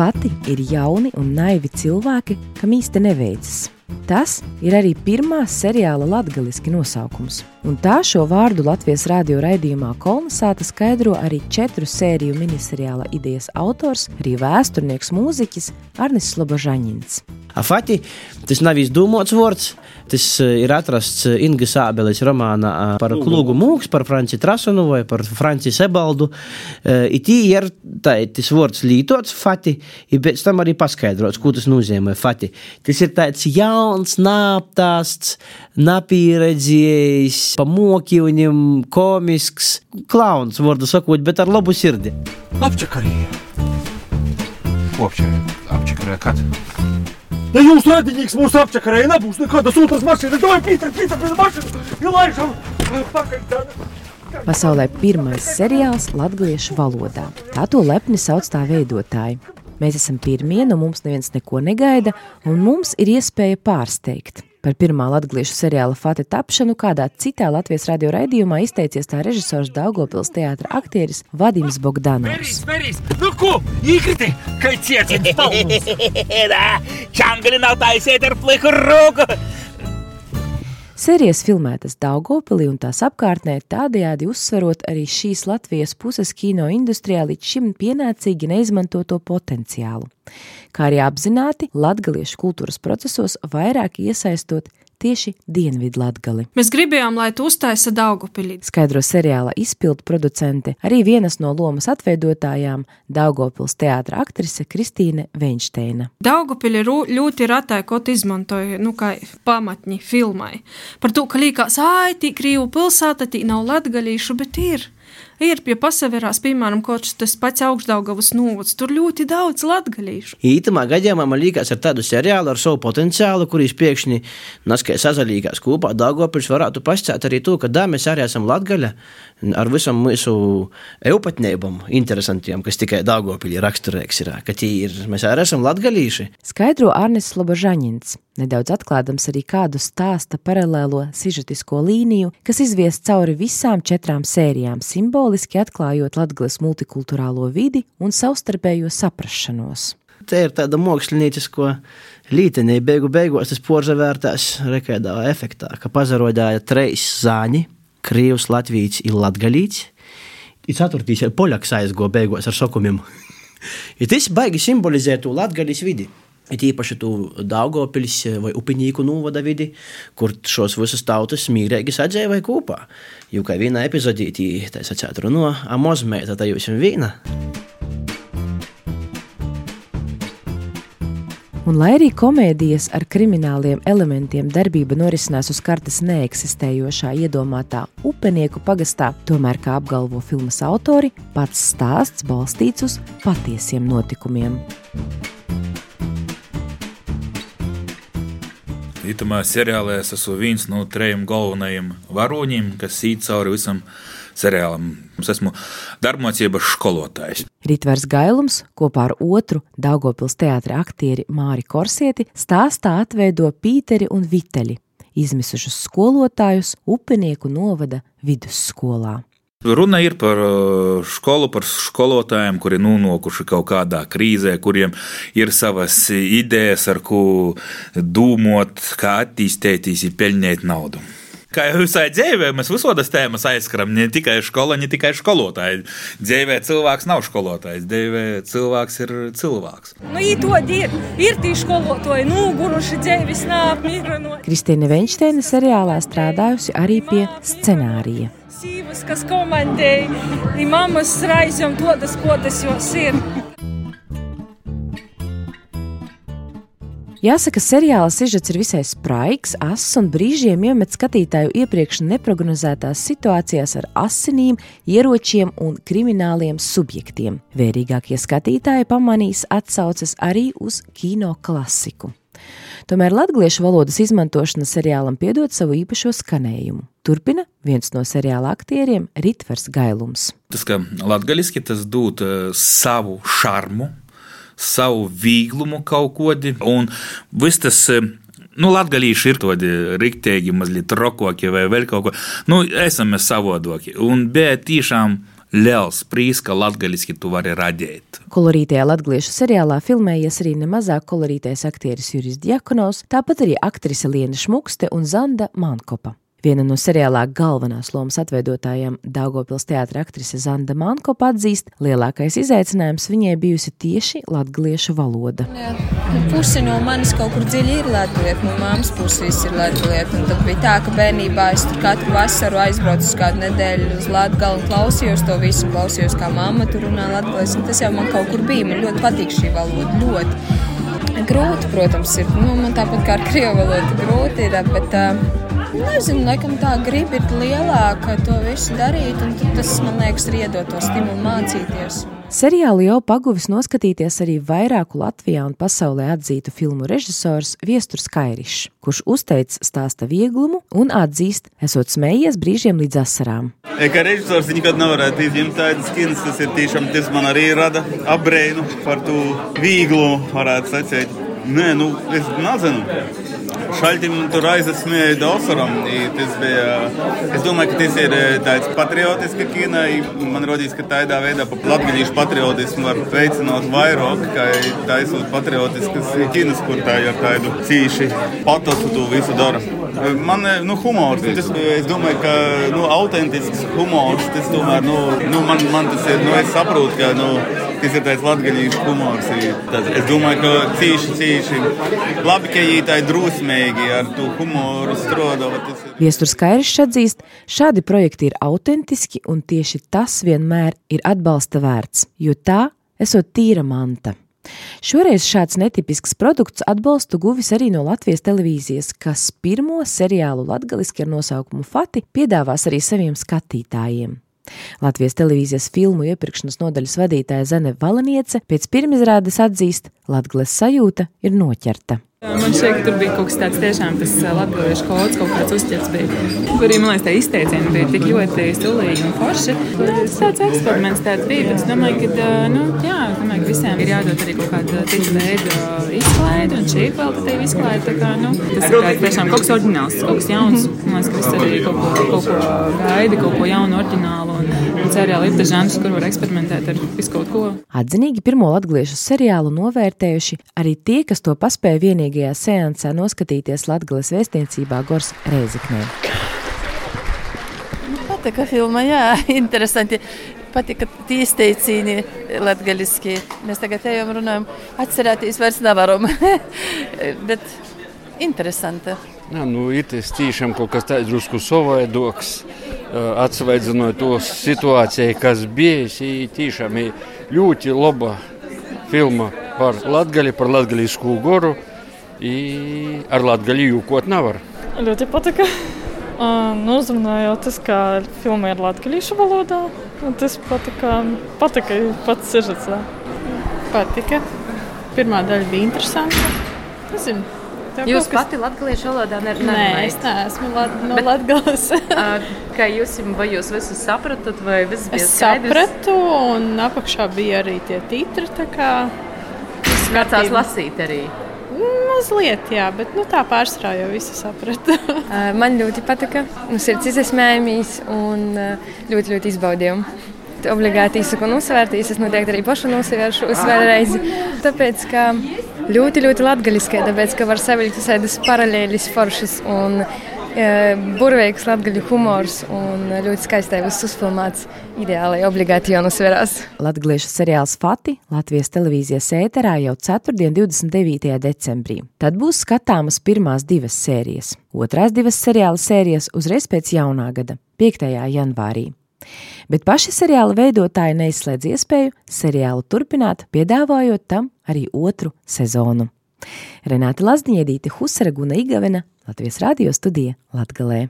Fati ir jauni un naivi cilvēki, kam īsti neveicas. Tas ir arī pirmā seriāla latgaliski nosaukums. Un tā šo vārdu Latvijas radio raidījumā Kolnesāta skaidro arī četru sēriju miniseriāla idejas autors, arī vēsturnieks mūziķis Arnis Slobožaņins. Afati, tas nav izdomāts vārds. Tas eh, ir atrasts eh, Ingas Ābeles romānā eh, par Klugu mūks, par Franci Trasunu vai par Franci Sebaldu. It ir tā, tas vārds lītots fati, ir pēc tam arī paskaidrots, ko tas nozīmē fati. Tas ir tāds jauns, nāptāsts, napīredzējis, pamokījumiem, komisks, klauns, vārdu sakot, bet ar labu sirdi. Apčakarīja! Apčakarīja, apčakarīja, kad? Ja jūs redzējāt, mūsu apčakarēji nebūs nekādas otras mašīnas, tad Pīter, Pīter, Pīter, mašīnu, ielaižam pakaļ. Pasaulē pirmais seriāls latviešu valodā. Tā to lepni sauc tā veidotāji. Mēs esam pirmie, no mums neviens neko negaida, un mums ir iespēja pārsteigt. Par pirmā latviešu seriāla Fati tapšanu kādā citā Latvijas radio raidījumā izteicies tā režisors Daugopils teātra aktieris Vadims Bogdanovs. Nu ko, īkriti, palmas? Čangli nav taisiet ar pliku roku! Sērijas filmētas Daugopilī un tās apkārtnē, tādējādi uzsverot arī šīs Latvijas puses kino industrijā līdz šim pienācīgi neizmantoto potenciālu. Kā arī apzināti latgaliešu kultūras procesos vairāk iesaistot tieši Dienvidu Latgali. Mēs gribējām, lai tu uztaisa Daugopilī. Skaidro seriāla izpildu producente, arī vienas no lomas atveidotājām Daugopils teātra aktrise Kristīne Veinšteina. Daugopili ļoti ratai kaut izmantoja, nu, kā pamatņi filmai. Par to, ka līkās, ai, tī Krīvu pilsēta, tī nav latgalīšu, bet ir ir pie pasaverās, piemēram, kaut tas pats augstdaugavas novads, tur ļoti daudz latgalīšu. Ītamā gadījumā man liekas ar tādu seriālu ar savu potenciālu, kurīs pēkšņi naskai sazalīgās kopā Daugopils varētu pascēt arī to, ka da, mēs arī esam latgaļa ar visam mūsu eupatnībam interesantiem, kas tikai Daugopilī raksturīgs ir, ka tie ir, mēs arī esam latgalīši. Skaidro Arnis Slobožaņins nedaudz atklādams arī kādu stāsta paralēlo sižetisko līniju, kas izvies cauri visām četrām sērijām, simboliski atklājot Latgales multikulturālo vidi un savstarpējo saprašanos. Te ir tāda māksliniecisko lītenī, beigu beigās tas porzavērtās rekēdā efektā, ka pazarodāja treis zāņi, krievs, latvīts ir latgalīts, ir ceturtīs ir poļaks aizgo beigās ar sokumiem. ja tas baigi simbolizē to latgalis vidi. It īpaši tu Daugopils vai Upinīku novada vidi, kur šos visas tautas mīrēgi sadzīvoja kopā. Jo kā vienā epizodītī, tā sacēt runo, amozmēta tā jūs vīna. Un lai arī komēdijas ar krimināliem elementiem darbība norisinās uz kartes neeksistējošā iedomātā upenieku pagastā, tomēr, kā apgalvo filmas autori, pats stāsts balstīts uz patiesiem notikumiem. Itamā seriālā es esmu viens no trim galvenajiem varoņiem, kas sīt cauri visam seriālam. Es esmu darbmācības skolotājs. Ritvers Gailums kopā ar otru Daugopils teātra aktieri Māri Korsieti stāstā atveido Pīteri un Viteļi, izmisušus skolotājus Upenieku novada vidusskolā. Runa ir par uh, skolu, par skolotājiem, kuri nonākuši kaut kādā krīzē, kuriem ir savas idejas, ar ko domāt, kā attīstīties, pelnīt naudu. Kā jau visai dzīvē, mēs visādas tēmas aizskaram. Ne tikai skola, ne tikai skolotāji. Dzīvē cilvēks nav skolotājs, dzīvē cilvēks ir cilvēks. Nu, ir, ir tī skolotāji, noguruši dzīves nāpmīrano. Kristīne Venšteina seriālā strādājusi arī pie scenārija sīvas, kas komandēja, ir mammas raizēm todas, ko tas jos ir. Jāsaka, seriāla sižets ir visai spraigs, ass un brīžiem iemet skatītāju iepriekš neparedzētās situācijās ar asinīm, ieročiem un krimināliem subjektiem. Vērīgākie skatītāji pamanīs atsauces arī uz kino klasiku. Tomēr latviešu valodas izmantošana seriālam piedod savu īpašo skanējumu. Turpina viens no seriāla aktieriem Ritvers Gailums. Tas, ka latgaļiski tas dod uh, savu šarmu, savu vieglumu kaut kodi, un viss tas uh, nu, latgadījuši ir tādi rīktīgi, mazliet rokoki vai vēl kaut ko. Nu, esam mēs savodoki. Un bija tiešām liels prīs, ka latgaliski tu vari radīt. Kolorītajā latviešu seriālā filmējies arī nemazāk kolorītais aktieris Juris Diakonovs, tāpat arī aktrise Liena Šmukste un Zanda Mankopa. Viena no seriālā galvenās lomas atveidotājām Daugopils teātra aktrise Zanda Mankopa atzīst, lielākais izaicinājums viņai bijusi tieši latgaliešu valoda. Jā, Pusi no manis kaut kur dziļi ir latgalieta, no mammas puses ir latgalieta. Un tad bija tā, ka bērnībā es tur katru vasaru aizbraucu uz kādu nedēļu uz Latgali un klausījos to visu, klausījos, kā mamma tur runā latgalies. Un tas jau man kaut kur bija, man ļoti patīk šī valoda, ļoti. Grūti, protams, ir. Nu, man tāpat kā ar krievu valodu grūti ir, bet uh, Nezinu, laikam tā griba ir lielāka to visu darīt, un tas, man liekas, ir iedot to stimulu mācīties. Seriālu jau paguvis noskatīties arī vairāku Latvijā un pasaulē atzītu filmu režisors Viesturs Kairišs, kurš uzteic stāsta vieglumu un atzīst, esot smējies brīžiem līdz asarām. Kā režisors nekad nevarētu izņemt tādas kinas, tas ir tiešām tas man arī rada apbrēnu par to vieglumu, varētu sacīt. Nē, nu, es nezinu. Šaļķim tur aizsmēja Dausaram. Tas bija, es domāju, ka tas ir tāds patriotiska kina. Man rodīs, ka tādā veidā pa latgaļīšu patriotismu var veicināt vairāk, kā taisot patriotiskas kinas, kur tā ir tādu cīši patosu to visu dara. Man, nu, humors, tas, es domāju, ka, nu, autentisks humors, tas tomēr, nu, nu man, man tas ir, nu, es saprotu, ka, nu, tas ir tāds latgaļīšu humors. Tas, es domāju, ka cīši, cīši labi, ka viņi tā ir drusmīgi ar to humoru strādāt. Viesturs Kairišs atzīst, šādi projekti ir autentiski un tieši tas vienmēr ir atbalsta vērts, jo tā esot tīra manta. Šoreiz šāds netipisks produkts atbalstu guvis arī no Latvijas televīzijas, kas pirmo seriālu latgaliski ar nosaukumu Fati piedāvās arī saviem skatītājiem. Latvijas televīzijas filmu iepirkšanas nodaļas vadītāja Zane Valaniece pēc pirmizrādes atzīst, Latgales sajūta ir noķerta. Man tur bija kaut kas tāds tiešām tas latviešu kods, kaut kāds uzķerts bija. Tur arī, man liekas, tā izteicieni bija tik ļoti stulīgi un forši. Tas tāds eksperiments tāds bija, bet es domāju, ka, nu, jā, domāju, ka visiem ir jādod arī kaut kāda cita veida izklaide, un šī ir kvalitatīva izklaide. Tā kā, nu, tas ir kā, tiešām kaut kas oriģināls, kaut kas jauns. Man liekas, ka viss arī kaut ko, kaut ko gaida, kaut ko jaunu, oriģinālu. Un, seriāli ir tas žanrs, kur var eksperimentēt ar visu kaut ko. Atzinīgi pirmo latviešu seriālu novērtējuši arī tie, kas to paspēja vienīgi kopīgajā seansā noskatīties Latvijas vēstniecībā Gors Reizeknē. Nu, patika filma, jā, interesanti. Patika tie izteicieni latgaliski. Mēs tagad ejam runājam, atcerēties vairs nevaram. Bet interesanti. Jā, nu, itis tiešām kaut kas tāds drusku savaidoks, atsveidzinot to situāciju, kas bija. Tiešām ir ļoti laba filma par Latgali, par latgalisko goru. Ar latgaļu jūkot nevar. Ļoti patika. Nu, uzrunājot tas, kā filma ir latviešu valodā. Tas patika, patika pats sižets. Patika. Pirmā daļa bija interesanta. Nezinu. Jūs kas... pati latviešu valodā nerunājat? Nē, es neesmu lat no Bet, Latgales. kā jūs, vai jūs visu sapratat, vai viss bija es skaidrs? Sapratu, un apakšā bija arī tie titri, tā kā... Skatās lasīt arī. Mazliet, jā, bet nu, tā pārsvarā jau visu sapratu. Man ļoti patika. Mums ir izsmējums un ļoti, ļoti izbaudījām. Obligāti izsaku un uzsvērtīs. Es noteikti arī pašu nosvēršu uzsvērt Tāpēc, ka ļoti, ļoti latgaļiskai, tāpēc, ka var savilkt visādas paralēlis foršas un burvīgs latgaļu humors un ļoti skaistai viss uzfilmēts. Ideāli, obligāti jau nosverās. Latviešu seriāls Fati Latvijas televīzijas ēterā jau 4. 29. decembrī. Tad būs skatāmas pirmās divas sērijas. Otrās divas seriāla sērijas uzreiz pēc jaunā gada, 5. janvārī. Bet paši seriāla veidotāji neizslēdz iespēju seriālu turpināt, piedāvājot tam arī otru sezonu. Renāta Lazdiņiedīte, Husara Guna Igavena, Latvijas radio studija Latgalē.